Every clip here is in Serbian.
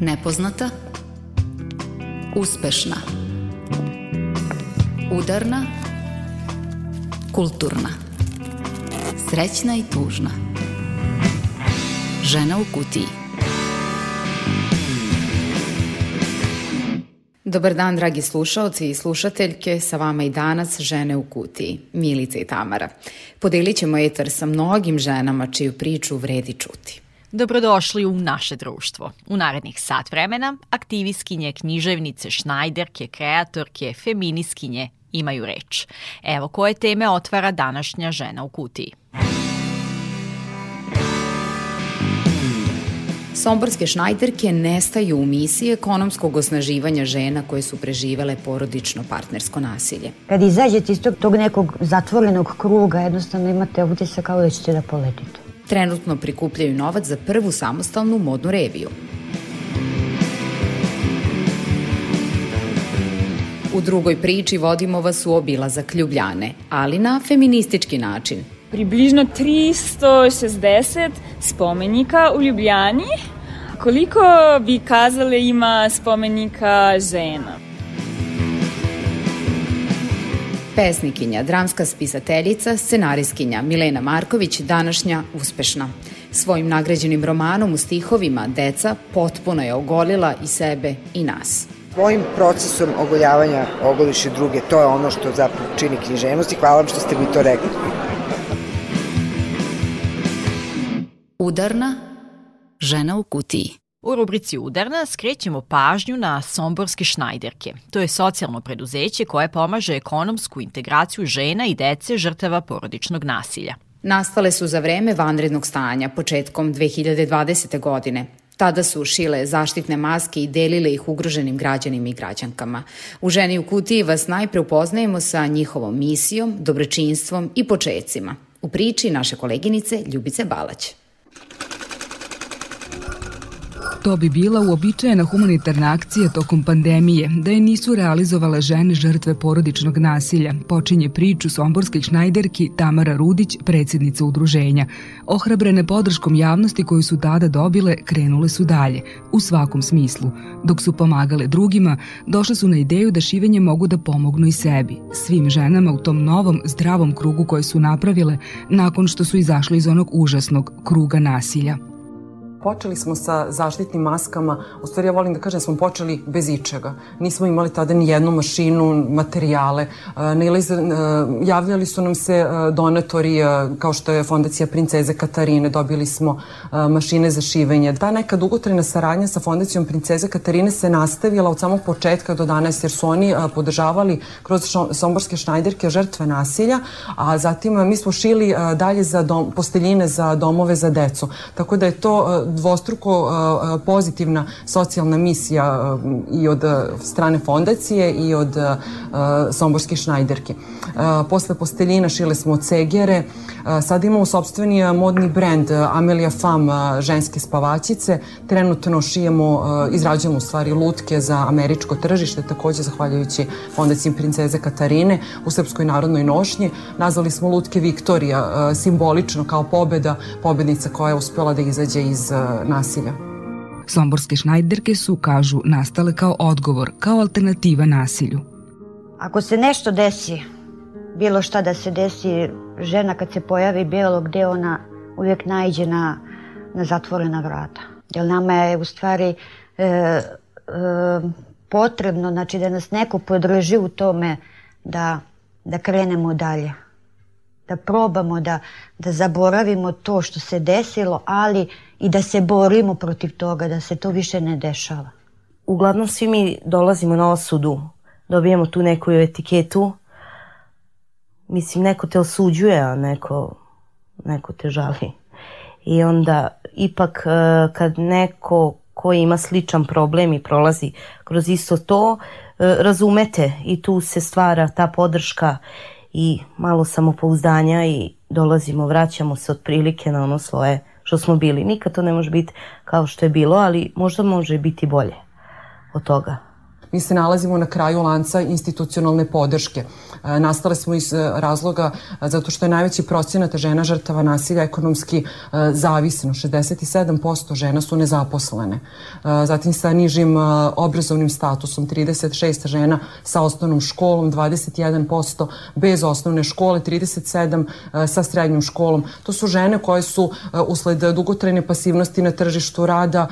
Nepoznata. Uspešna. Udarna. Kulturna. Srećna i tužna. Žena u kutiji. Dobar dan, dragi slušaoci i slušateljke, sa vama i danas žene u kutiji, Milica i Tamara. Podelit ćemo etar sa mnogim ženama čiju priču vredi čuti. Dobrodošli u naše društvo. U narednih sat vremena aktivistkinje, književnice, šnajderke, kreatorke, feminiskinje imaju reč. Evo koje teme otvara današnja žena u kutiji. Somborske šnajderke nestaju u misiji ekonomskog osnaživanja žena koje su preživele porodično partnersko nasilje. Kad izađete iz tog, tog nekog zatvorenog kruga, jednostavno imate utisak kao da ćete da poletite. Trenutno prikupljaju novac za prvu samostalnu modnu reviju. U drugoj priči vodimo vas u obilazak Ljubljane, ali na feministički način. Približno 360 spomenika u Ljubljani. Koliko bi kazali ima spomenika žena? Pesnikinja, dramska spisateljica, scenariskinja Milena Marković, današnja uspešna. Svojim nagrađenim romanom u stihovima Deca potpuno je ogolila i sebe i nas. Svojim procesom ogoljavanja ogoliš i druge, to je ono što zapravo čini književnost i hvala vam što ste mi to rekli. Udarna žena u kutiji. U rubrici Udarna skrećemo pažnju na Somborske šnajderke. To je socijalno preduzeće koje pomaže ekonomsku integraciju žena i dece žrtava porodičnog nasilja. Nastale su za vreme vanrednog stanja početkom 2020. godine. Tada su šile zaštitne maske i delile ih ugroženim građanima i građankama. U Ženi u kutiji vas najpre upoznajemo sa njihovom misijom, dobročinstvom i počecima. U priči naše koleginice Ljubice Balać. To bi bila uobičajena humanitarna akcija tokom pandemije, da je nisu realizovale žene žrtve porodičnog nasilja, počinje priču somborske šnajderki Tamara Rudić, predsednica udruženja. Ohrabrene podrškom javnosti koju su tada dobile, krenule su dalje, u svakom smislu. Dok su pomagale drugima, došle su na ideju da šivenje mogu da pomognu i sebi, svim ženama u tom novom, zdravom krugu koje su napravile nakon što su izašle iz onog užasnog kruga nasilja počeli smo sa zaštitnim maskama, u stvari ja volim da kažem da smo počeli bez ičega. Nismo imali tada ni jednu mašinu, materijale. Nailaze, javljali su nam se donatori kao što je Fondacija Princeze Katarine, dobili smo mašine za šivenje. Ta neka dugotrajna saradnja sa Fondacijom Princeze Katarine se nastavila od samog početka do danas jer su oni podržavali kroz somborske šnajderke žrtve nasilja, a zatim mi smo šili dalje za dom, posteljine za domove za decu. Tako da je to dvostruko pozitivna socijalna misija i od strane fondacije i od Somborske šnajderke. Posle posteljina šile smo cegere, sad imamo sobstveni modni brend Amelia Fam ženske spavačice, trenutno šijemo, izrađujemo u stvari lutke za američko tržište, takođe zahvaljujući fondaciji princeze Katarine u Srpskoj narodnoj nošnji. Nazvali smo lutke Viktorija, simbolično kao pobeda, pobednica koja je uspela da izađe iz nasilja. Somborske šnajderke su, kažu, nastale kao odgovor, kao alternativa nasilju. Ako se nešto desi, bilo šta da se desi, žena kad se pojavi bilo gde ona uvijek najđe na, na zatvorena vrata. Jer nama je u stvari e, e, potrebno znači, da nas neko podrži u tome da, da krenemo dalje da probamo da, da zaboravimo to što se desilo, ali i da se borimo protiv toga, da se to više ne dešava. Uglavnom svi mi dolazimo na osudu, dobijemo tu neku etiketu, mislim neko te osuđuje, a neko, neko te žali. I onda ipak e, kad neko ko ima sličan problem i prolazi kroz isto to, e, razumete i tu se stvara ta podrška i malo samopouzdanja i dolazimo, vraćamo se otprilike na ono svoje što smo bili. Nikad to ne može biti kao što je bilo, ali možda može biti bolje od toga. Mi se nalazimo na kraju lanca institucionalne podrške. E, nastale smo iz e, razloga e, zato što je najveći procenat žena žrtava nasilja ekonomski zavisno. 67% žena su nezaposlene. Zatim sa nižim obrazovnim statusom 36 žena sa osnovnom školom, 21% bez osnovne škole, 37 sa srednjom školom. To su žene koje su usled dugotrajne pasivnosti na tržištu rada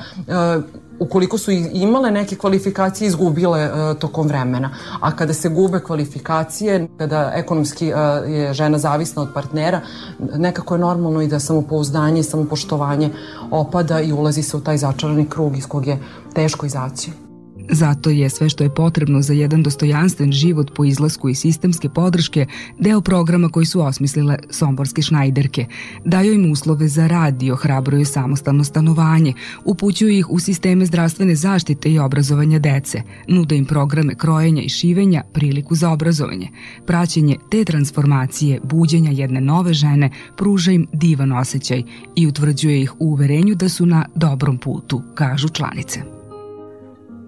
ukoliko su imale neke kvalifikacije izgubile uh, tokom vremena. A kada se gube kvalifikacije, kada ekonomski uh, je žena zavisna od partnera, nekako je normalno i da samopouzdanje i samopoštovanje opada i ulazi se u taj začarani krug iz kog je teško izaći. Zato je sve što je potrebno za jedan dostojanstven život po izlasku i sistemske podrške deo programa koji su osmislile somborske šnajderke. Daju im uslove za rad i ohrabruju samostalno stanovanje, upućuju ih u sisteme zdravstvene zaštite i obrazovanja dece, nude im programe krojenja i šivenja, priliku za obrazovanje. Praćenje te transformacije, buđenja jedne nove žene, pruža im divan osjećaj i utvrđuje ih u uverenju da su na dobrom putu, kažu članice.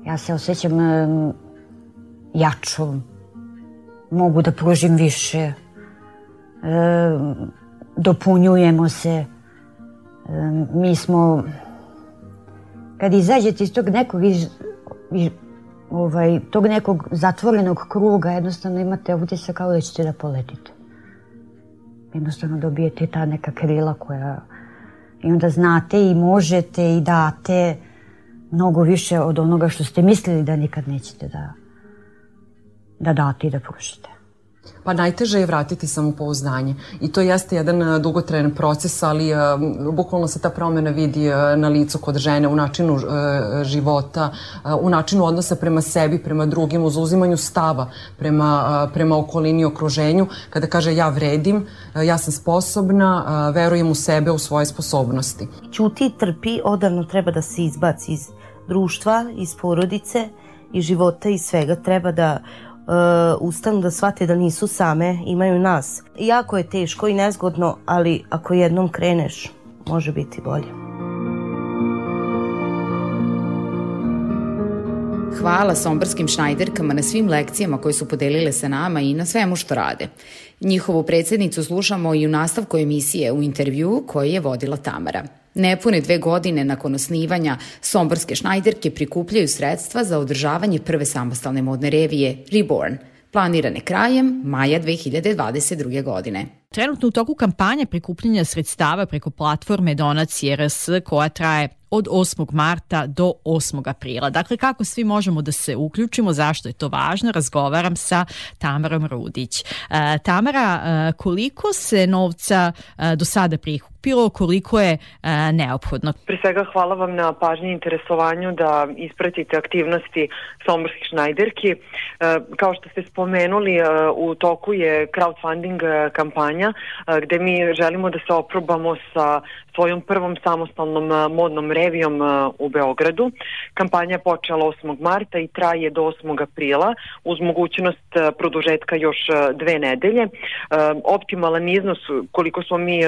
Ja se osjećam jačom, mogu da pružim više, um, dopunjujemo se. Mi smo, kad izađete iz tog nekog iz, iz, ovaj, tog nekog zatvorenog kruga, jednostavno imate utisak kao da ćete da poletite. Jednostavno dobijete ta neka krila koja i onda znate i možete i date mnogo više od onoga što ste mislili da nikad nećete da, da date i da pružite. Pa najteže je vratiti samopouzdanje i to jeste jedan dugotrajan proces, ali uh, bukvalno se ta promena vidi uh, na licu kod žene, u načinu uh, života, u načinu odnosa prema sebi, prema drugim, u zauzimanju stava prema, prema okolini i okruženju. Kada kaže ja vredim, ja sam sposobna, verujem u sebe, u svoje sposobnosti. Ćuti trpi, odavno treba da se izbaci iz društva, iz porodice, iz života i svega treba da uh, ustanu da shvate da nisu same, imaju nas. Jako je teško i nezgodno, ali ako jednom kreneš, može biti bolje. Hvala somborskim šnajderkama na svim lekcijama koje su podelile sa nama i na svemu što rade. Njihovu predsednicu slušamo i u nastavku emisije u intervju koji je vodila Tamara. Nepune dve godine nakon osnivanja Somborske šnajderke prikupljaju sredstva za održavanje prve samostalne modne revije Reborn, planirane krajem maja 2022. godine. Trenutno u toku kampanje prikupljanja sredstava preko platforme Donacije RS koja traje od 8. marta do 8. aprila. Dakle, kako svi možemo da se uključimo, zašto je to važno, razgovaram sa Tamarom Rudić. E, Tamara, e, koliko se novca e, do sada prikupilo, koliko je e, neophodno? Pre svega hvala vam na pažnji i interesovanju da ispratite aktivnosti Somborskih šnajderki. E, kao što ste spomenuli, e, u toku je crowdfunding e, kampanja e, gde mi želimo da se oprobamo sa svojom prvom samostalnom modnom revijom u Beogradu. Kampanja je počela 8. marta i traje do 8. aprila uz mogućnost produžetka još dve nedelje. Optimalan iznos koliko smo mi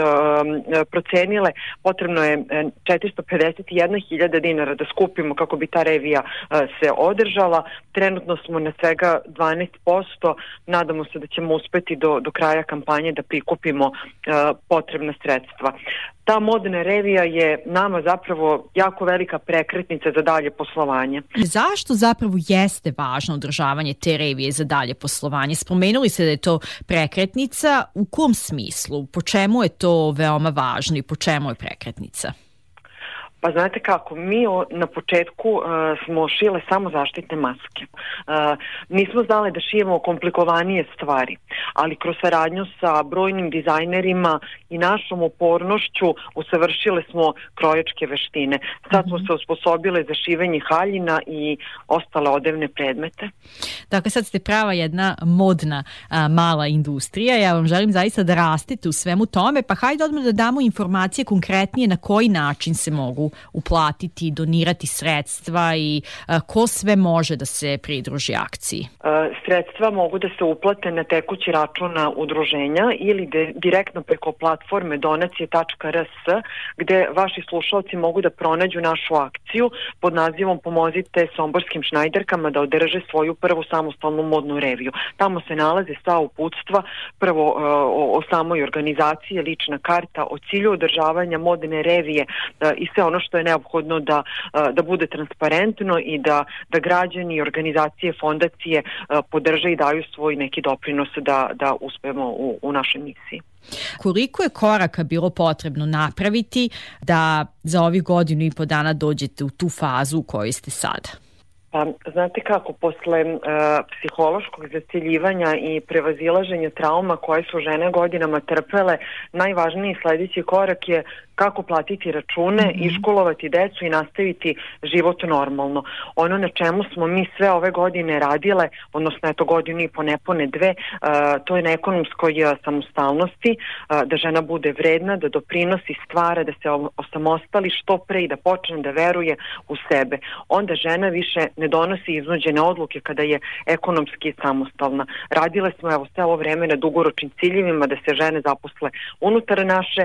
procenile potrebno je 451.000 dinara da skupimo kako bi ta revija se održala. Trenutno smo na svega 12%. Nadamo se da ćemo uspeti do, do kraja kampanje da prikupimo potrebna sredstva ta modna revija je nama zapravo jako velika prekretnica za dalje poslovanje. Zašto zapravo jeste važno održavanje te revije za dalje poslovanje? Spomenuli se da je to prekretnica. U kom smislu? Po čemu je to veoma važno i po čemu je prekretnica? Pa znate kako, mi o, na početku uh, smo šile samo zaštitne maske. Uh, nismo znali da šijemo komplikovanije stvari, ali kroz saradnju sa brojnim dizajnerima i našom upornošću usavršile smo krojačke veštine. Sad smo mhm. se osposobile za šivenje haljina i ostale odevne predmete. Dakle, sad ste prava jedna modna a, mala industrija. Ja vam želim zaista da rastete u svemu tome, pa hajde odmah da damo informacije konkretnije na koji način se mogu uplatiti, donirati sredstva i ko sve može da se pridruži akciji? Sredstva mogu da se uplate na tekući račun udruženja ili direktno preko platforme donacije.rs gde vaši slušalci mogu da pronađu našu akciju pod nazivom Pomozite somborskim šnajderkama da održe svoju prvu samostalnu modnu reviju. Tamo se nalaze sva uputstva, prvo uh, o, o samoj organizaciji, lična karta, o cilju održavanja modne revije i sve ono što je neophodno da, da bude transparentno i da, da građani i organizacije, fondacije podrže i daju svoj neki doprinos da, da uspemo u, u našoj misiji. Koliko je koraka bilo potrebno napraviti da za ovih godinu i po dana dođete u tu fazu u kojoj ste sada? Pa, znate kako, posle uh, psihološkog zaciljivanja i prevazilaženja trauma koje su žene godinama trpele, najvažniji sledeći korak je kako platiti račune, mm -hmm. iškolovati decu i nastaviti život normalno. Ono na čemu smo mi sve ove godine radile, odnosno eto godinu i po nepone dve, uh, to je na ekonomskoj uh, samostalnosti, uh, da žena bude vredna, da doprinosi, stvara, da se osamostali što pre i da počne da veruje u sebe. Onda žena više ne donosi iznuđene odluke kada je ekonomski samostalna. Radile smo evo sve ovo vreme na dugoročnim ciljevima da se žene zaposle unutar naše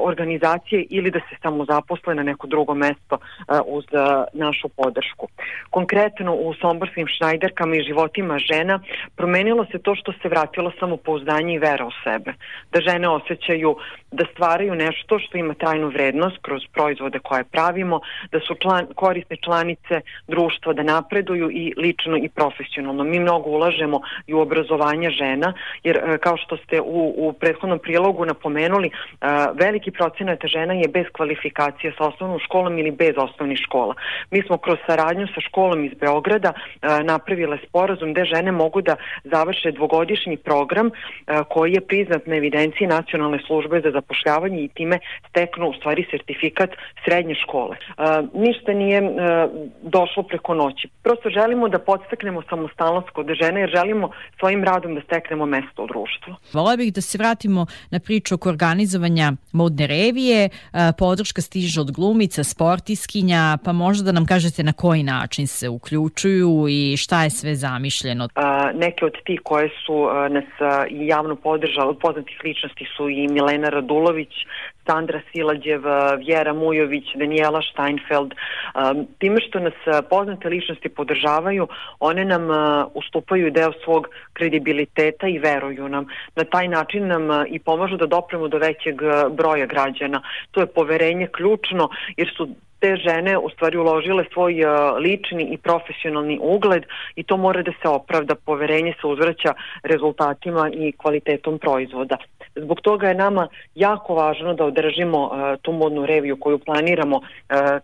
organizacije edukacije ili da se samo zaposle na neko drugo mesto uh, uz uh, našu podršku. Konkretno u somborskim šnajderkama i životima žena promenilo se to što se vratilo samopouzdanje i vera u sebe. Da žene osjećaju da stvaraju nešto što ima trajnu vrednost kroz proizvode koje pravimo, da su član, korisne članice društva, da napreduju i lično i profesionalno. Mi mnogo ulažemo i u obrazovanje žena, jer uh, kao što ste u, u prethodnom prilogu napomenuli, veliki procenat žena žena je bez kvalifikacije sa osnovnom školom ili bez osnovnih škola. Mi smo kroz saradnju sa školom iz Beograda a, napravile sporazum gde žene mogu da završe dvogodišnji program a, koji je priznat na evidenciji Nacionalne službe za zapošljavanje i time steknu u stvari sertifikat srednje škole. A, ništa nije došlo preko noći. Prosto želimo da podstaknemo samostalnost kod žene jer želimo svojim radom da steknemo mesto u društvu. Vola bih da se vratimo na priču oko organizovanja modne revije. E, podrška stiže od glumica, sportiskinja, pa možda da nam kažete na koji način se uključuju i šta je sve zamišljeno? A, neke od tih koje su a, nas a, javno podržale od poznatih ličnosti su i Milena Radulović, Sandra Silađev, Vjera Mujović, Daniela Steinfeld. Time što nas poznate ličnosti podržavaju, one nam ustupaju deo svog kredibiliteta i veruju nam. Na taj način nam i pomažu da dopremo do većeg broja građana. To je poverenje ključno jer su te žene u stvari uložile svoj lični i profesionalni ugled i to mora da se opravda. Poverenje se uzvraća rezultatima i kvalitetom proizvoda. Zbog toga je nama jako važno da održimo uh, tu modnu reviju koju planiramo uh,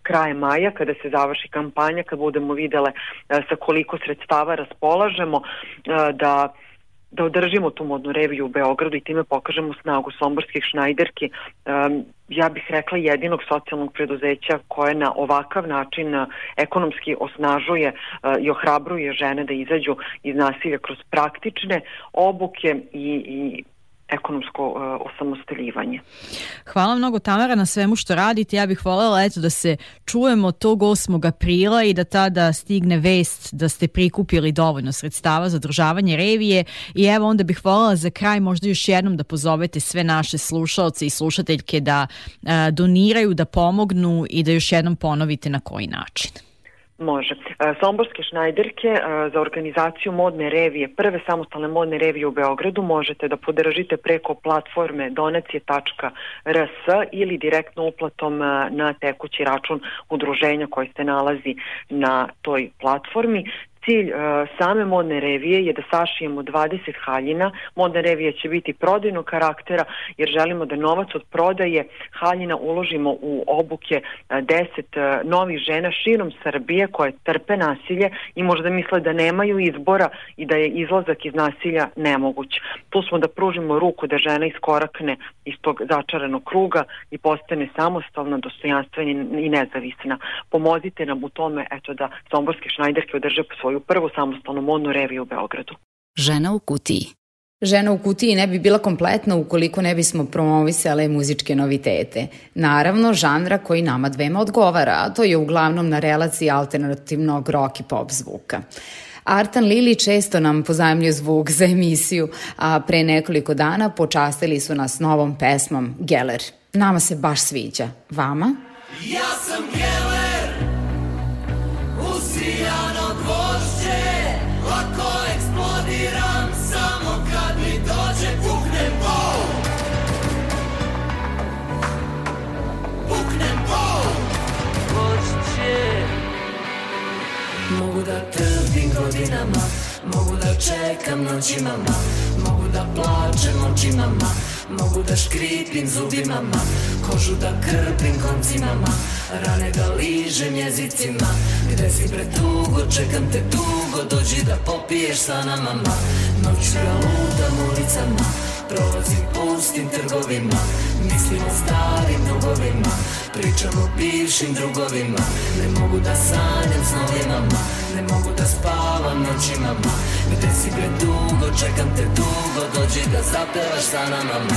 krajem maja kada se završi kampanja, kad budemo videle sa koliko sredstava raspolažemo, da da održimo tu modnu reviju u Beogradu i time pokažemo snagu somborskih šnajderki. Ja bih rekla jedinog socijalnog preduzeća koje na ovakav način uh, ekonomski osnažuje uh, i ohrabruje žene da izađu iz nasilja kroz praktične obuke i, i ekonomsko uh, osamostaljivanje. Hvala mnogo Tamara na svemu što radite. Ja bih voljela eto da se čujemo tog 8. aprila i da tada stigne vest da ste prikupili dovoljno sredstava za održavanje revije i evo onda bih voljela za kraj možda još jednom da pozovete sve naše slušalce i slušateljke da uh, doniraju, da pomognu i da još jednom ponovite na koji način. Može. E, Somborske šnajderke e, za organizaciju modne revije, prve samostalne modne revije u Beogradu možete da podržite preko platforme donacije.rs ili direktno uplatom e, na tekući račun udruženja koji se nalazi na toj platformi. Cilj uh, same modne revije je da sašijemo 20 haljina. Modna revija će biti prodajnog karaktera jer želimo da novac od prodaje haljina uložimo u obuke uh, 10 uh, novih žena širom Srbije koje trpe nasilje i možda misle da nemaju izbora i da je izlazak iz nasilja nemoguć. Tu smo da pružimo ruku da žena iskorakne iz tog začaranog kruga i postane samostalna, dostojanstvena i nezavisna. Pomozite nam u tome eto da somborske šnajderke održe po svoj svoju prvu samostalnu modnu reviju u Beogradu. Žena u kutiji. Žena u kutiji ne bi bila kompletna ukoliko ne bismo promovisale muzičke novitete. Naravno, žanra koji nama dvema odgovara, a to je uglavnom na relaciji alternativnog rock i pop zvuka. Artan Lili često nam pozajemlju zvuk za emisiju, a pre nekoliko dana počastili su nas novom pesmom Geller. Nama se baš sviđa. Vama? Ja sam Geller! Godinama. Mogu da čekam noćima ma Mogu da plačem očima ma Mogu da škripim zubima ma Kožu da krpim koncima ma Rane da ližem jezicima. Gde si pretugo, čekam te dugo Dođi da popiješ sa nama. Ma Noću ja lutam ulicama Prolazim pustim trgovima Mislim o starim dugovima. Pričam o bivšim drugovima Ne mogu da sanjam snovima ma Ne mogu da spavam noćima. Ma Gde si predugo, čekam te dugo Dođi da zapevaš sa nama. Ma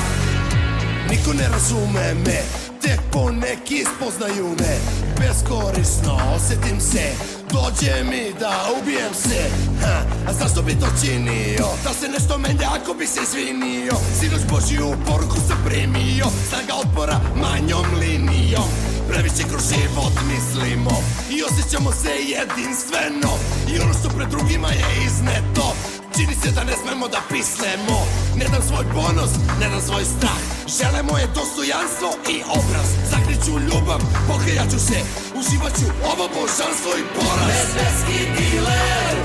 Niko ne razume me Tek po neki spoznaju me Beskorisno osetim se Dođe mi da ubijem se. Ha, A zašto bi to činio? Da se nešto menja ako bi se izvinio Sinoć Božiju poruku sam primio Snaga otpora manjom linijom. Previše kroz život mislimo I osjećamo se jedinstveno. I ono što pred drugima je izneto Čini se da ne smemo da pisnemo Ne dam svoj ponos, ne dam svoj strah. Žele moje dostojanstvo i obraz. Zakriću ljubav, pokajaću se. Uživaću ovo božanstvo i poraz. Bezbeski diler.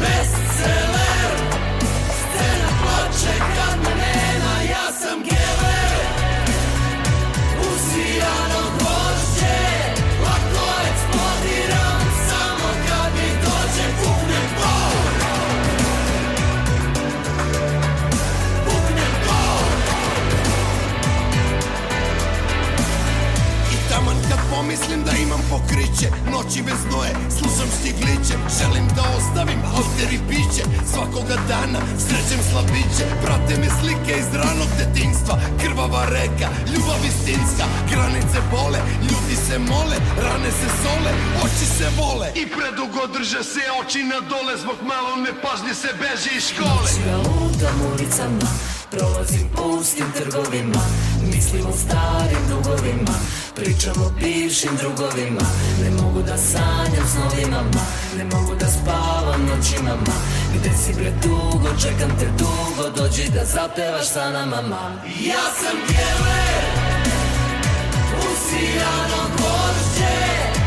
Bestseller. Scena plače pomislim da imam pokriće. Noći bez noje, slušam stigliće. Želim da ostavim alter i piće. Svakoga dana srećem slabiće. Prate me slike iz ranog detinstva Krvava reka, ljubav istinska. Granice bole, ljudi se mole Rane se sole, oči se vole. I predugo drže se oči na dole Zbog malo nepažnje se beži iz škole. Noću ja lutam ulicama Prolazim pustim trgovima Mislim o starim dugovima. Pričam o bivšim drugovima Ne mogu da sanjam snovima ma Ne mogu da spavam noćima ma Gde si bre dugo, čekam te dugo Dođi da zapevaš sa nama ma Ja sam geler Usijano gvožđe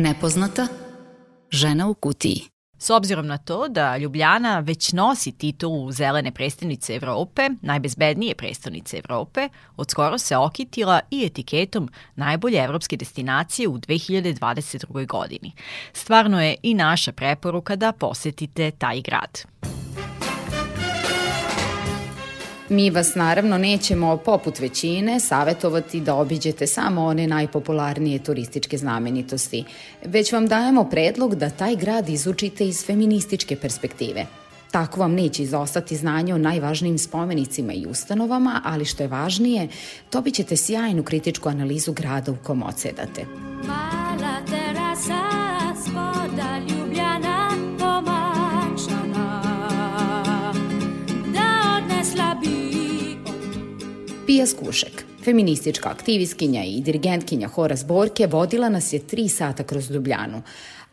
Nepoznata žena u kutiji. S obzirom na to da Ljubljana već nosi titulu zelene prestonice Evrope, najbezbednije prestonice Evrope, od skoro se okitila i etiketom najbolje evropske destinacije u 2022. godini. Stvarno je i naša preporuka da posetite taj grad. Mi vas naravno nećemo, poput većine, savetovati da obiđete samo one najpopularnije turističke znamenitosti, već vam dajemo predlog da taj grad izučite iz feminističke perspektive. Tako vam neće izostati znanje o najvažnijim spomenicima i ustanovama, ali što je važnije, dobit ćete sjajnu kritičku analizu grada u kom odsedate. Mala terasa Pija Skušek, feministička aktivistkinja i dirigentkinja hora Zborke, vodila nas je tri sata kroz Ljubljanu,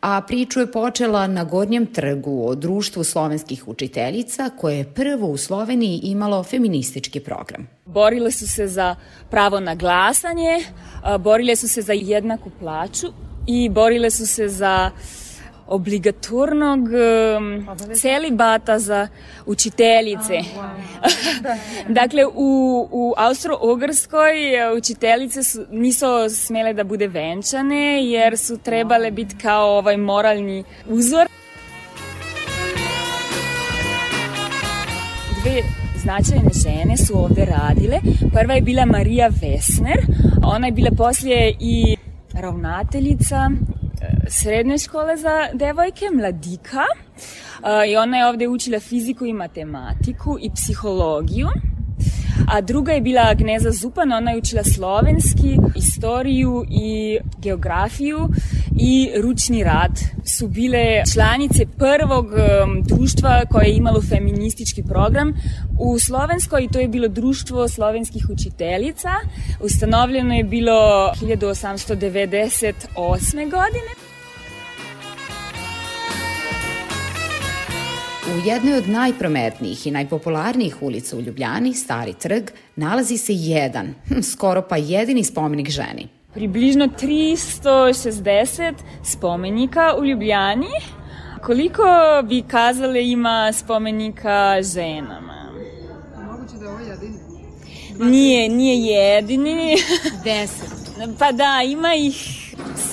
a priču je počela na Gornjem trgu o društvu slovenskih učiteljica koje je prvo u Sloveniji imalo feministički program. Borile su se za pravo na glasanje, borile su se za jednaku plaću i borile su se za obligatornog um, celibata za učiteljice. dakle, u, u Austro-Ugrskoj e, učiteljice su, nisu smele da bude venčane jer su trebale biti kao ovaj moralni uzor. Dve značajne žene su ovde radile. Prva je bila Marija Vesner, ona je bila poslije i ravnateljica srednje škole za devojke, mladika. I ona je ovde učila fiziku i matematiku i psihologiju. A druga je bila Agneza Zupan, ona je učila slovenski, istoriju i geografiju i ručni rad. Su bile članice prvog um, društva koje je imalo feministički program u Slovenskoj i to je bilo Društvo slovenskih učiteljica. Ustanovljeno je bilo 1898. godine. U jednoj od najprometnijih i najpopularnijih ulica u Ljubljani, Stari trg, nalazi se jedan, hm, skoro pa jedini spomenik ženi. Približno 360 spomenika u Ljubljani. Koliko bi kazale ima spomenika ženama? Moguće da je ovo jedini? Nije, nije jedini. Deset. Pa da, ima ih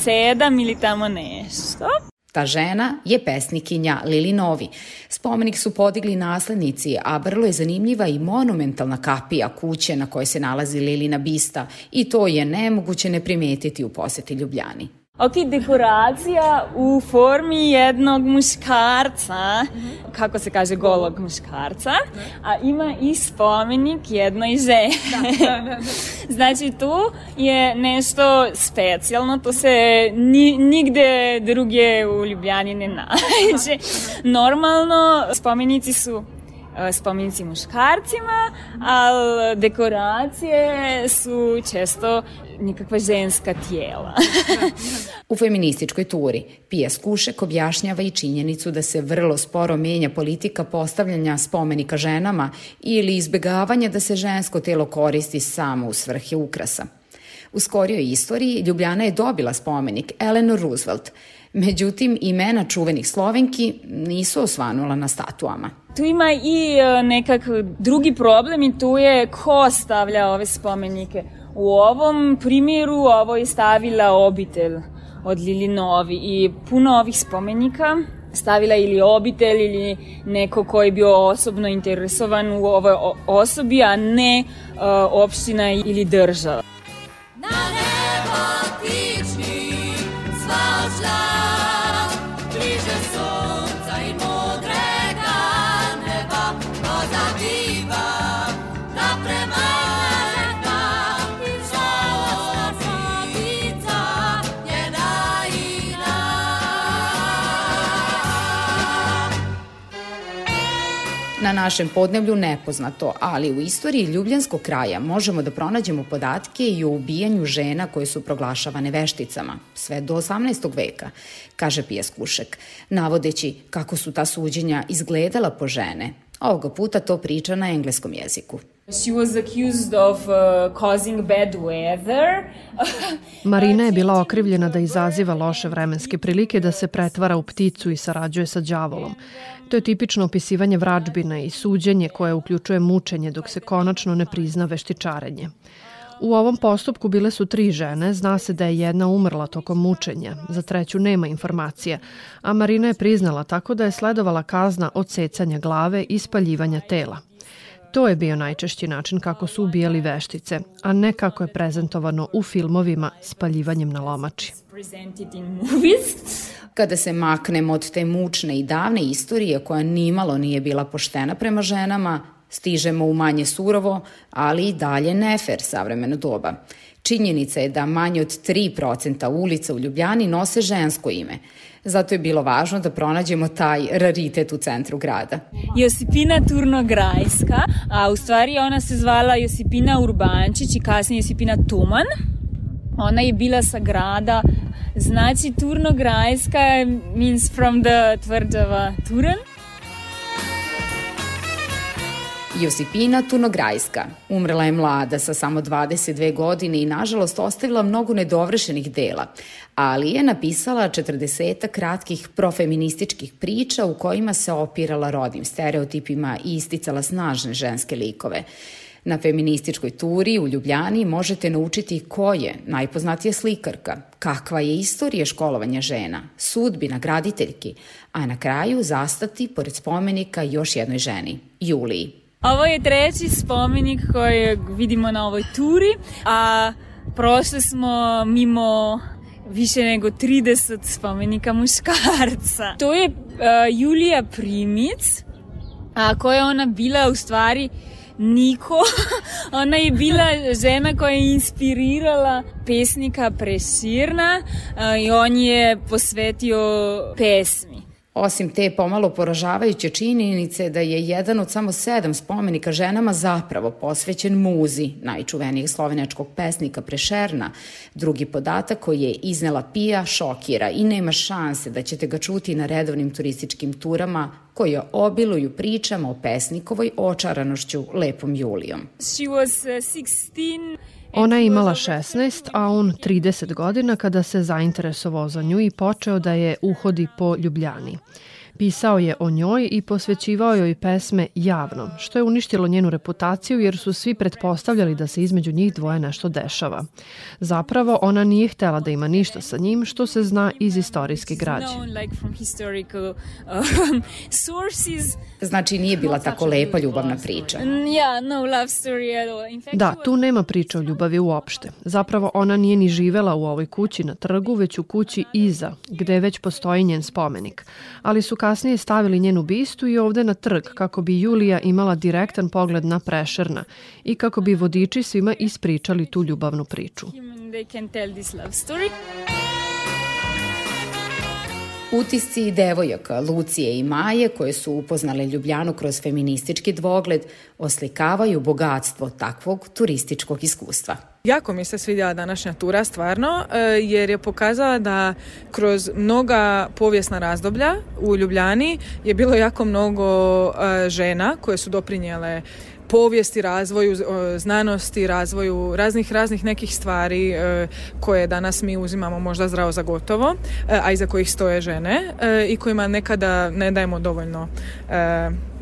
sedam ili tamo nešto. Ta žena je pesnikinja Lili Novi. Spomenik su podigli naslednici, a vrlo je zanimljiva i monumentalna kapija kuće na kojoj se nalazi Lilina bista i to je nemoguće ne primetiti u poseti Ljubljani. Ok, dekoracija u formi jednog muškarca, kako se kaže golog muškarca, a ima i spomenik jednoj ženi. Da, da, da. znači tu je nešto specijalno, to se ni, nigde druge u Ljubljani ne nađe. Normalno spomenici su e, spomenici muškarcima, ali dekoracije su često nikakva ženska tijela. U feminističkoj turi Pija Skušek objašnjava i činjenicu da se vrlo sporo menja politika postavljanja spomenika ženama ili izbegavanja da se žensko telo koristi samo u svrhe ukrasa. U skorijoj istoriji Ljubljana je dobila spomenik Eleanor Roosevelt, Međutim, imena čuvenih Slovenki nisu osvanula na statuama. Tu ima i e, nekak drugi problem i tu je ko stavlja ove spomenike. U ovom primjeru ovo je stavila obitelj od Lilinovi i puno ovih spomenika stavila ili obitelj ili neko ko je bio osobno interesovan u ovoj osobi, a ne uh, opština ili država. Na nebo tični našem podneblju nepoznato, ali u istoriji Ljubljanskog kraja možemo da pronađemo podatke i o ubijanju žena koje su proglašavane vešticama, sve do 18. veka, kaže Pija Skušek, navodeći kako su ta suđenja izgledala po žene. Ovoga puta to priča na engleskom jeziku. Uh. Marina je bila okrivljena da izaziva loše vremenske prilike, da se pretvara u pticu i sarađuje sa đavolom. To je tipično opisivanje vrađbina i suđenje koje uključuje mučenje dok se konačno ne prizna veštičarenje. U ovom postupku bile su tri žene, zna se da je jedna umrla tokom mučenja, za treću nema informacije, a Marina je priznala tako da je sledovala kazna od secanja glave i spaljivanja tela. To je bio najčešći način kako su ubijali veštice, a ne kako je prezentovano u filmovima spaljivanjem na lomači. Kada se maknemo od te mučne i davne istorije koja nimalo nije bila poštena prema ženama, stižemo u manje surovo, ali i dalje nefer savremeno doba. Činjenica je da manje od 3% ulica u Ljubljani nose žensko ime. Zato je bilo važno da pronađemo taj raritet u centru grada. Josipina Turnograjska, a u stvari ona se zvala Josipina Urbančić i kasnije Josipina Tuman. Ona je bila sa grada Znači, Turnograjska means from the tvrđava Turan. Josipina Tunograjska. Umrela je mlada sa samo 22 godine i nažalost ostavila mnogo nedovršenih dela, ali je napisala 40 kratkih profeminističkih priča u kojima se opirala rodnim stereotipima i isticala snažne ženske likove. Na feminističkoj turi u Ljubljani možete naučiti ko je najpoznatija slikarka, kakva je istorija školovanja žena, sudbina graditeljki, a na kraju zastati pored spomenika još jednoj ženi, Juliji. Ovo je treći spomenik koji vidimo na ovoj turi, a prošli smo mimo više nego 30 spomenika muškarca. To je uh, Julija Primic, a koja je ona bila u stvari Niko. Ona je bila žena koja je inspirirala pesnika Preširna uh, i on je posvetio pesmi. Osim te pomalo poražavajuće činjenice da je jedan od samo sedam spomenika ženama zapravo posvećen muzi, najčuvenijeg slovenačkog pesnika Prešerna, drugi podatak koji je iznela Pija šokira i nema šanse da ćete ga čuti na redovnim turističkim turama koje obiluju pričama o pesnikovoj očaranošću lepom Julijom. She was 16 Ona je imala 16, a on 30 godina kada se zainteresovao za nju i počeo da je uhodi po Ljubljani. Pisao je o njoj i posvećivao joj pesme javno, što je uništilo njenu reputaciju jer su svi pretpostavljali da se između njih dvoje nešto dešava. Zapravo, ona nije htela da ima ništa sa njim, što se zna iz istorijske građe. um, Znači nije bila tako lepa ljubavna priča. Da, tu nema priče o ljubavi uopšte. Zapravo ona nije ni živela u ovoj kući na trgu, već u kući iza, gde već postoji njen spomenik. Ali su kasnije stavili njenu bistu i ovde na trg kako bi Julija imala direktan pogled na Prešerna i kako bi vodiči svima ispričali tu ljubavnu priču. Utisci devojaka Lucije i Maje koje su upoznale Ljubljanu kroz feministički dvogled oslikavaju bogatstvo takvog turističkog iskustva. Jako mi se svidjela današnja tura stvarno e, jer je pokazala da kroz mnoga povijesna razdoblja u Ljubljani je bilo jako mnogo e, žena koje su doprinjele povijesti, razvoju znanosti, razvoju raznih raznih nekih stvari e, koje danas mi uzimamo možda zdravo za gotovo, a iza kojih stoje žene i kojima nekada ne dajemo dovoljno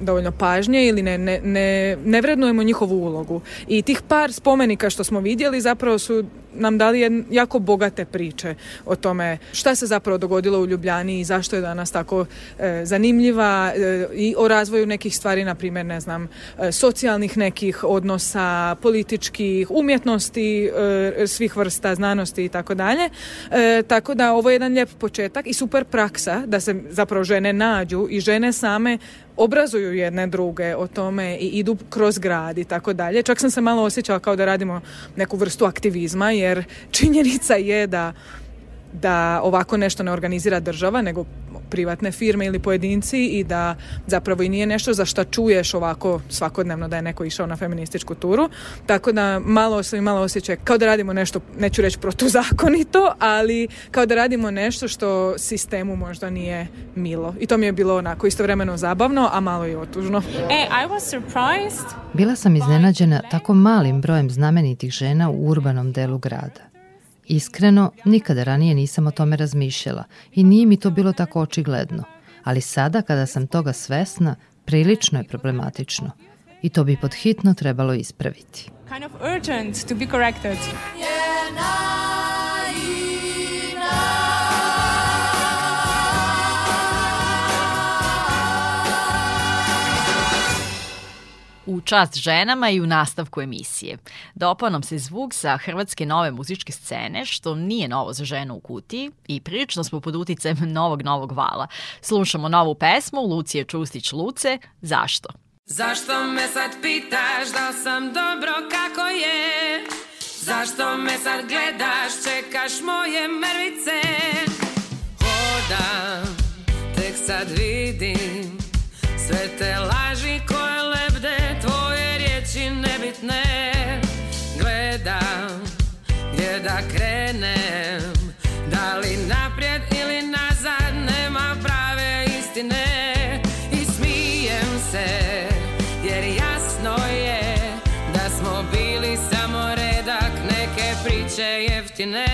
dovoljno pažnje ili ne, ne, ne, ne vrednujemo njihovu ulogu. I tih par spomenika što smo vidjeli zapravo su nam dali jako bogate priče o tome šta se zapravo dogodilo u Ljubljani i zašto je danas tako e, zanimljiva e, i o razvoju nekih stvari, na primjer, ne znam, e, socijalnih nekih odnosa, političkih, umjetnosti, e, svih vrsta znanosti i tako dalje. E, tako da ovo je jedan lijep početak i super praksa da se zapravo žene nađu i žene same obrazuju jedne druge o tome i idu kroz grad i tako dalje. Čak sam se malo osjećala kao da radimo neku vrstu aktivizma jer činjenica je da da ovako nešto ne organizira država, nego privatne firme ili pojedinci i da zapravo i nije nešto za šta čuješ ovako svakodnevno da je neko išao na feminističku turu. Tako da malo sam imala osjećaj kao da radimo nešto, neću reći protuzakonito, ali kao da radimo nešto što sistemu možda nije milo. I to mi je bilo onako istovremeno zabavno, a malo i otužno. E, I was surprised. Bila sam iznenađena tako malim brojem znamenitih žena u urbanom delu grada. Iskreno, nikada ranije nisam o tome razmišljala i nije mi to bilo tako očigledno, ali sada kada sam toga svesna, prilično je problematično i to bi podhitno trebalo ispraviti. Kind of urgent to be corrected. Yeah, na, u čast ženama i u nastavku emisije. Dopao nam se zvuk sa hrvatske nove muzičke scene, što nije novo za ženu u kutiji i prilično smo pod uticajem novog novog vala. Slušamo novu pesmu Lucije Čustić-Luce, Zašto? Zašto me sad pitaš da sam dobro kako je? Zašto me sad gledaš, čekaš moje mrvice? Hodam, tek sad vidim sve te laži koje da krenem. Da li naprijed ili nazad nema prave istine. I smijem se jer jasno je Da smo bili samo redak neke priče jeftine.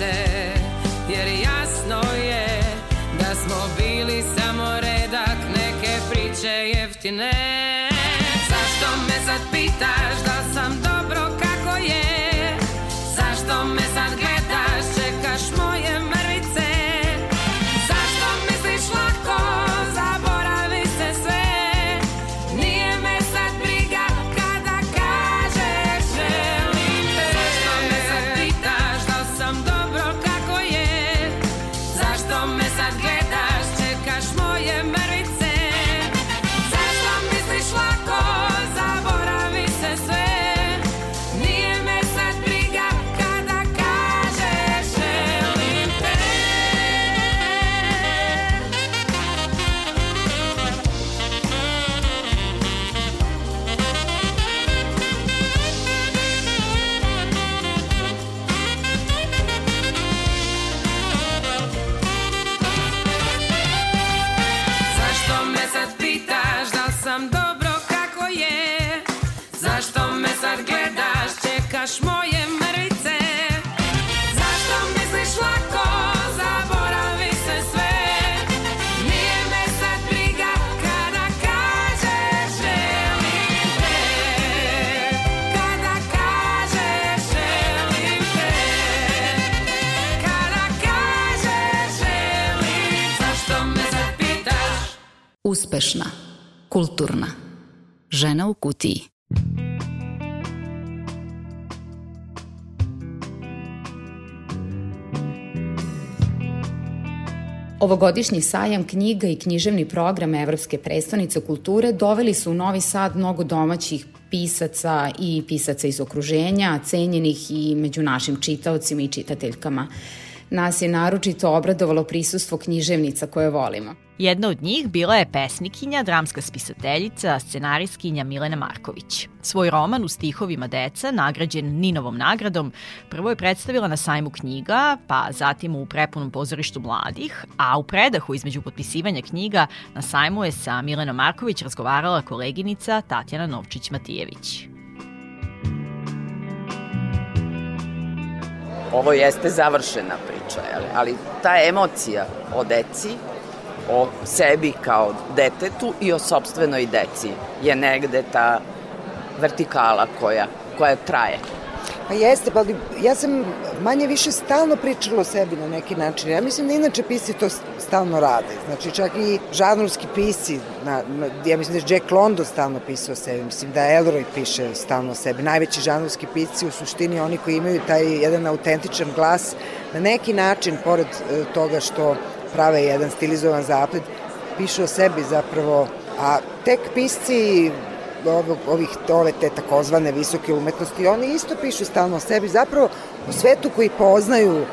Se Jer jasno je Da smo bili samo redak Neke priče jeftine Uspešna, kulturna, žena u kutiji. Ovogodišnji sajam knjiga i književni program Evropske prestonice kulture doveli su u Novi Sad mnogo domaćih pisaca i pisaca iz okruženja, cenjenih i među našim čitaocima i čitateljkama. Nas je naročito obradovalo prisustvo književnica koje volimo. Jedna od njih bila je pesnikinja, dramska spisateljica, scenarijskinja Milena Marković. Svoj roman u stihovima deca, nagrađen Ninovom nagradom, prvo je predstavila na sajmu knjiga, pa zatim u prepunom pozorištu mladih, a u predahu između potpisivanja knjiga na sajmu je sa Milenom Marković razgovarala koleginica Tatjana Novčić-Matijević. ovo jeste završena priča, ali ta emocija o deci, o sebi kao detetu i o sobstvenoj deci je negde ta vertikala koja, koja traje. Pa jeste, pa ja sam manje više stalno pričala o sebi na neki način. Ja mislim da inače pisci to stalno rade. Znači čak i žanrovski pisci, na, na, ja mislim da je Jack London stalno pisao o sebi, mislim da Elroy piše stalno o sebi. Najveći žanrovski pisci u suštini oni koji imaju taj jedan autentičan glas na neki način, pored e, toga što prave jedan stilizovan zaplet, pišu o sebi zapravo, a tek pisci ovog, ovih, ove te takozvane visoke umetnosti, oni isto pišu stalno o sebi, zapravo o svetu koji poznaju,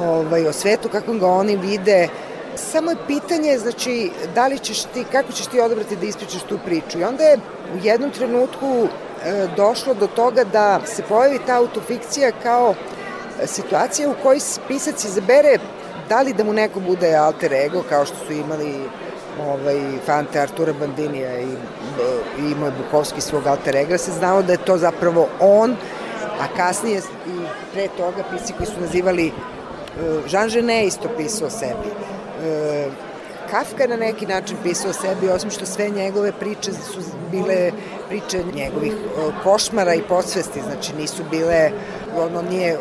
ovaj, o svetu kako ga oni vide, samo je pitanje, znači, da li ćeš ti, kako ćeš ti odabrati da ispričaš tu priču. I onda je u jednom trenutku e, došlo do toga da se pojavi ta autofikcija kao situacija u kojoj pisac izabere da li da mu neko bude alter ego, kao što su imali ovaj, fante Artura Bandinija i, i imao je Bukovski svog alter ega, se znao da je to zapravo on, a kasnije i pre toga pisci koji su nazivali uh, Jean Genet isto pisao sebi. Uh, Kafka na neki način pisao o sebi, osim što sve njegove priče su bile priče njegovih košmara i podsvesti, znači nisu bile, ono nije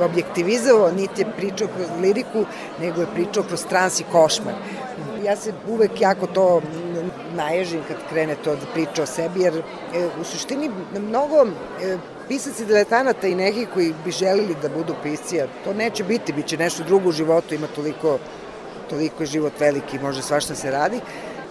objektivizovao, niti je pričao kroz liriku, nego je pričao kroz trans i košmar. Ja se uvek jako to naježim kad krene to da priča o sebi, jer e, u suštini mnogo e, pisac i diletanata i nekih koji bi želili da budu pisci, to neće biti, bit će nešto drugo u životu, ima toliko, toliko je život veliki, može svašta se radi,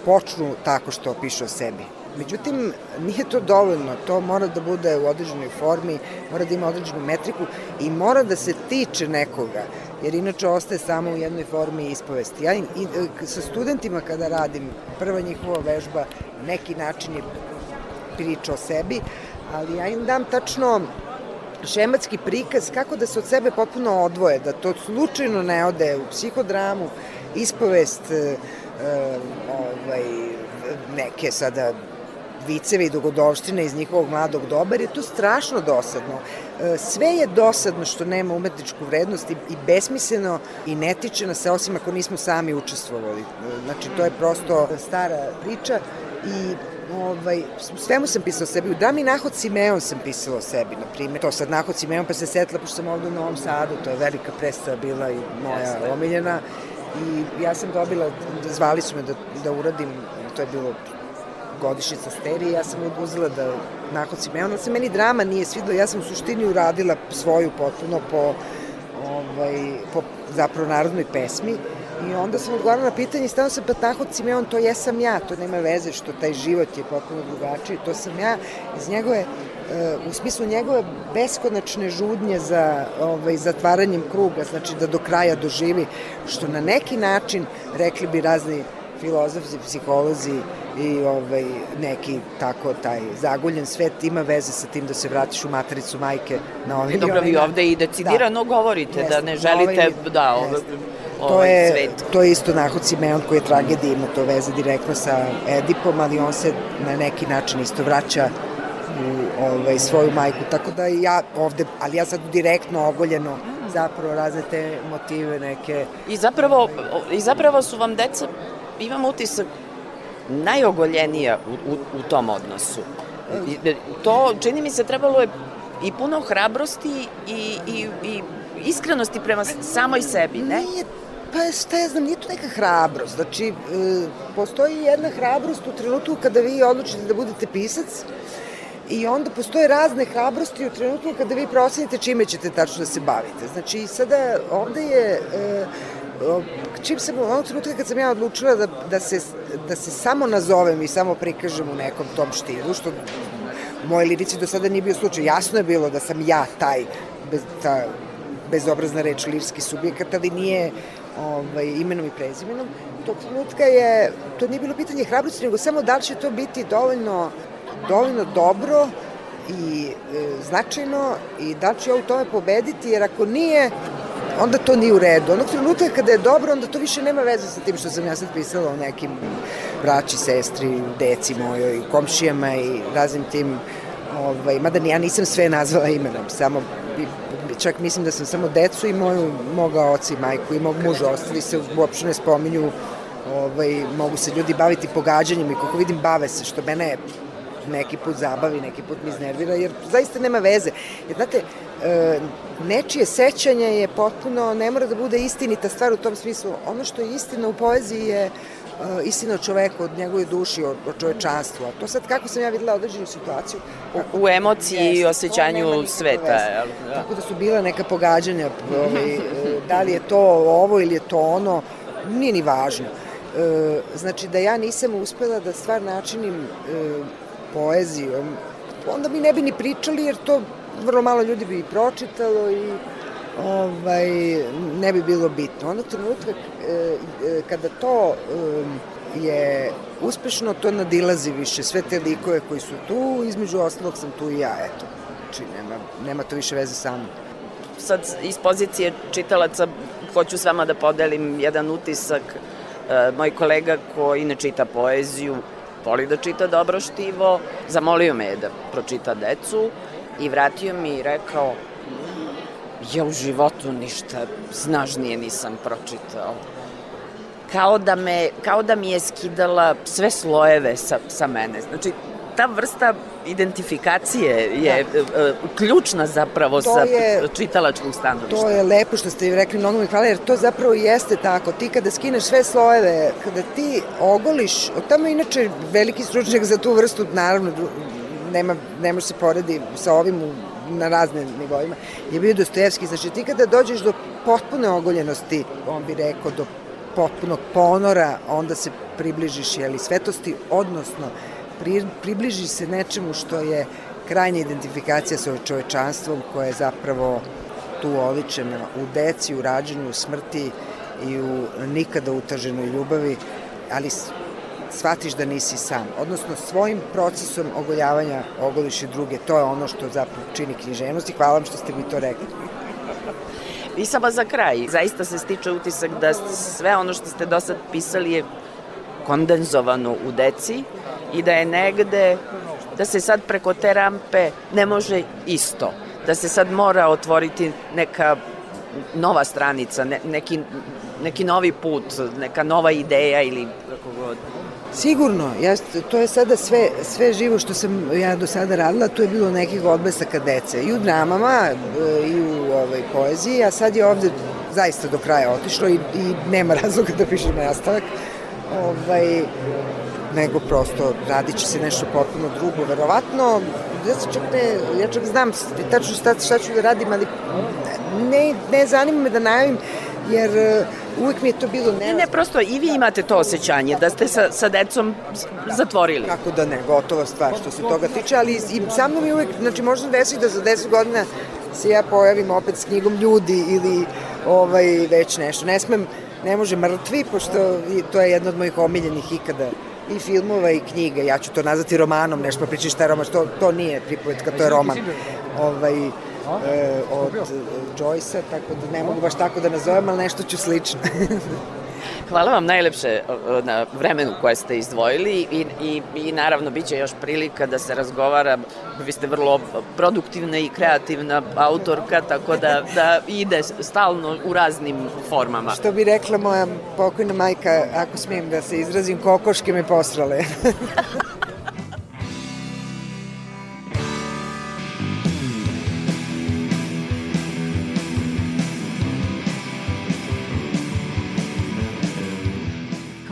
počnu tako što pišu o sebi. Međutim, nije to dovoljno, to mora da bude u određenoj formi, mora da ima određenu metriku i mora da se tiče nekoga, jer inače ostaje samo u jednoj formi ispovesti. Ja i, i, sa studentima kada radim, prva njihova vežba neki način je priča o sebi, ali ja im dam tačno šematski prikaz kako da se od sebe potpuno odvoje, da to slučajno ne ode u psihodramu, ispovest, e, e, ovaj, neke sada vicevi i dogodovštine iz njihovog mladog doba, jer je to strašno dosadno. E, sve je dosadno što nema umetničku vrednost i, besmisleno i ne tiče nas se, osim ako nismo sami učestvovali. Znači, to je prosto stara priča i ovaj, svemu sam pisala o sebi. U drami Nahod Simeon sam pisala o sebi, na primjer. To sad Nahod Simeon, pa se setila, pošto sam ovde u Novom Sadu, to je velika predstava bila i moja omiljena. I ja sam dobila, zvali su me da, da uradim, to je bilo godišnjica sterije, ja sam uzela da Nahod Simeon, ali se meni drama nije svidla, ja sam u suštini uradila svoju potpuno po, ovaj, po zapravo narodnoj pesmi I onda sam odgovarala na pitanje i stavno sam Patahod Simeon, to jesam ja, to nema veze što taj život je potpuno drugačiji, to sam ja. Iz njegove e, u smislu njegove beskonačne žudnje za ovaj, zatvaranjem kruga, znači da do kraja doživi, što na neki način, rekli bi razni filozofi, psiholozi i ovaj, neki tako taj zaguljen svet ima veze sa tim da se vratiš u matericu majke na ovaj Dobro, vi ovde i decidirano da. govorite Jeste, da ne želite ovaj, da ovaj, to ovaj je, svet. To je isto Nahod Simeon koji je tragedija, ima to veze direktno sa Edipom, ali on se na neki način isto vraća u ovaj, svoju majku, tako da ja ovde, ali ja sad direktno ogoljeno zapravo razne te motive neke. I zapravo, i zapravo su vam deca, imam utisak, najogoljenija u, u, u tom odnosu. To, čini mi se, trebalo je i puno hrabrosti i, i, i iskrenosti prema samoj sebi, ne? Nije Pa šta ja znam, nije to neka hrabrost. Znači, e, postoji jedna hrabrost u trenutku kada vi odlučite da budete pisac i onda postoje razne hrabrosti u trenutku kada vi procenite čime ćete tačno da se bavite. Znači, sada ovde je... E, čim sam u onog trenutka kad sam ja odlučila da, da, se, da se samo nazovem i samo prikažem u nekom tom štilu, što u mojoj lirici do sada nije bio slučaj. Jasno je bilo da sam ja taj, bez, ta bezobrazna reč, lirski subjekat, ali nije ovaj, imenom i prezimenom. Tog trenutka je, to nije bilo pitanje hrabrosti, nego samo da li će to biti dovoljno, dovoljno dobro i e, značajno i da li ću ja u tome pobediti, jer ako nije, onda to nije u redu. Onog trenutka kada je dobro, onda to više nema veze sa tim što sam ja sad pisala o nekim braći, sestri, deci mojoj, komšijama i raznim tim ovaj, mada ja nisam sve nazvala imenom, samo čak mislim da sam samo decu i moju, moga oca i majku i mog muža, ostali se uopšte ne spominju, ovaj, mogu se ljudi baviti pogađanjem i kako vidim bave se, što mene neki put zabavi, neki put mi iznervira, jer zaista nema veze. Jer, znate, e, nečije sećanje je potpuno, ne mora da bude istinita stvar u tom smislu. Ono što je istina u poeziji je istina o čoveku, od njegove duši, o, o čovečanstvu. A to sad kako sam ja videla određenu situaciju. U, u emociji jest, i osjećanju sveta. Da. Tako da su bila neka pogađanja, ovaj, e, da li je to ovo ili je to ono, nije ni važno. E, znači da ja nisam uspela da stvar načinim e, poezijom, onda mi ne bi ni pričali jer to vrlo malo ljudi bi pročitalo i ovaj, ne bi bilo bitno. Onog trenutka e, e, kada to je uspešno, to nadilazi više sve te likove koji su tu, između ostalog sam tu i ja, eto. Znači, nema, nema to više veze sa mnom. Sad, iz pozicije čitalaca, hoću s vama da podelim jedan utisak. E, moj kolega koji ne čita poeziju, voli da čita dobro štivo, zamolio me je da pročita decu i vratio mi i rekao ja u životu ništa snažnije nisam pročitao. Kao da, me, kao da mi je skidala sve slojeve sa, sa mene. Znači, ta vrsta identifikacije je da. uh, ključna zapravo to sa je, čitalačkog stanovišta. To je lepo što ste rekli, mnogo mi hvala, jer to zapravo jeste tako. Ti kada skineš sve slojeve, kada ti ogoliš, tamo inače veliki stručnjak za tu vrstu, naravno, nema, ne može se poredi sa ovim u na razne nivoima, je bio Dostojevski. Znači ti kada dođeš do potpune ogoljenosti, on bi rekao, do potpunog ponora, onda se približiš jeli, svetosti, odnosno pri, približiš se nečemu što je krajnja identifikacija sa čovečanstvom koja je zapravo tu oličena u deci, u rađenju, u smrti i u nikada utaženoj ljubavi, ali shvatiš da nisi sam. Odnosno, svojim procesom ogoljavanja ogoliš i druge. To je ono što zapravo čini književnost i hvala vam što ste mi to rekli. I samo za kraj, zaista se stiče utisak da sve ono što ste do sad pisali je kondenzovano u deci i da je negde, da se sad preko te rampe ne može isto, da se sad mora otvoriti neka nova stranica, ne, neki, neki novi put, neka nova ideja ili kako god. Sigurno, ja, to je sada sve, sve živo što sam ja do sada radila, tu je bilo nekih odbesaka dece, i u dramama, e, i u ovaj, poeziji, a sad je ovde zaista do kraja otišlo i, i nema razloga da pišem nastavak, ovaj, nego prosto radit će se nešto potpuno drugo, verovatno, ja se čak ne, ja čak znam tačno šta, šta ću da radim, ali ne, ne zanima me da najavim, jer uh, uvek mi je to bilo ne... Ne, ne, prosto i vi imate to osjećanje da ste sa, sa decom zatvorili. Kako da ne, gotova stvar što se toga tiče, ali i sa mnom je uvek, znači možda desi da za 10 godina se ja pojavim opet s knjigom ljudi ili ovaj, već nešto. Ne smem, ne može mrtvi, pošto to je jedna od mojih omiljenih ikada i filmova i knjiga. Ja ću to nazvati romanom, nešto pa pričati šta je roman, to, to nije pripovetka, to je roman. Ovaj, e, od Joyce-a, tako da ne mogu baš tako da nazovem, ali nešto ću slično. Hvala vam najlepše na vremenu koje ste izdvojili i, i, i naravno bit će još prilika da se razgovara. Vi ste vrlo produktivna i kreativna autorka, tako da, da ide stalno u raznim formama. Što bi rekla moja pokojna majka, ako smijem da se izrazim, kokoške me posrale.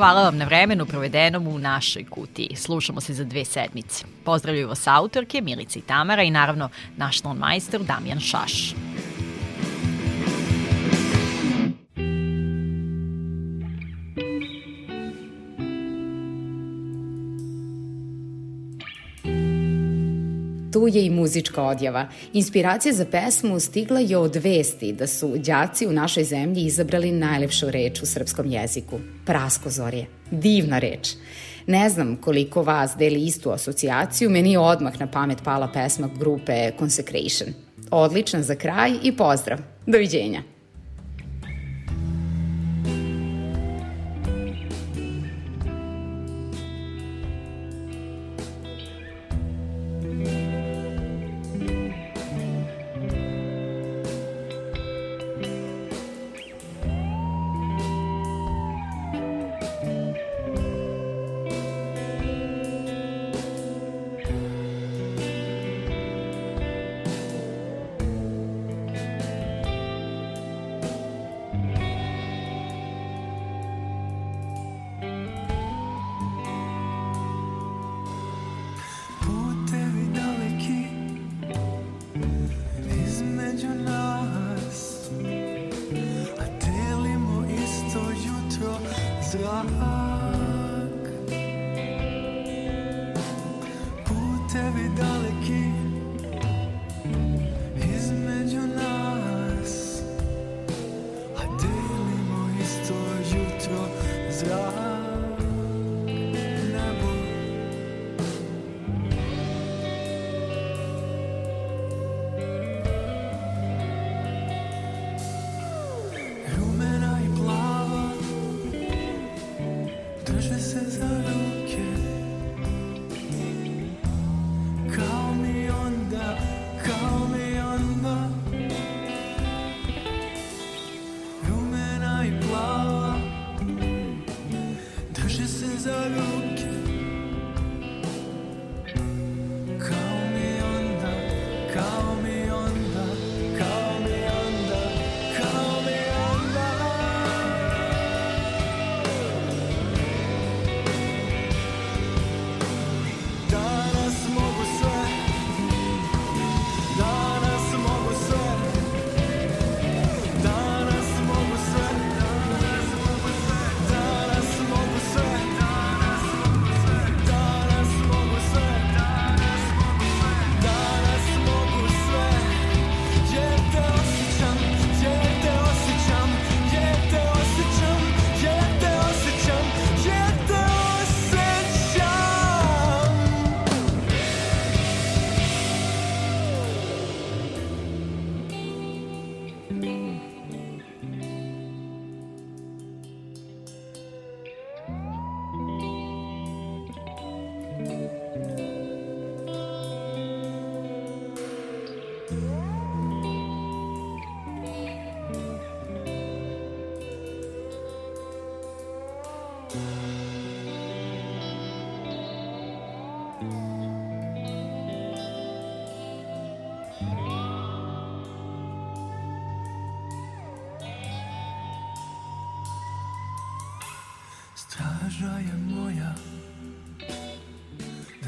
Hvala vam na vremenu provedenom u našoj kutiji. Slušamo se za dve sedmice. Pozdravljuju vas autorke Milica i Tamara i naravno naš majstor Damjan Šaš. Tu je i muzička odjava. Inspiracija za pesmu stigla je od vesti da su đaci u našoj zemlji izabrali najlepšu reč u srpskom jeziku. Praskozorje. Divna reč. Ne znam koliko vas deli istu asocijaciju, meni je odmah na pamet pala pesma grupe Consecration. Odlična za kraj i pozdrav. Doviđenja.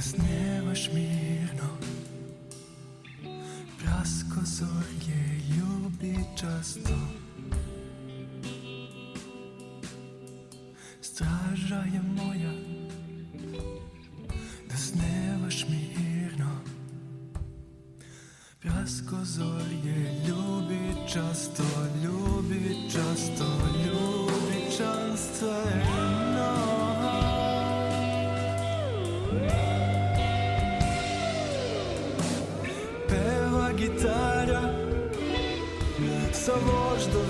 snemaš mirno. Prasko zorje ljubi časno Straža je moja. Da snevaš mirno. Prasko zorje ljubi časno воздух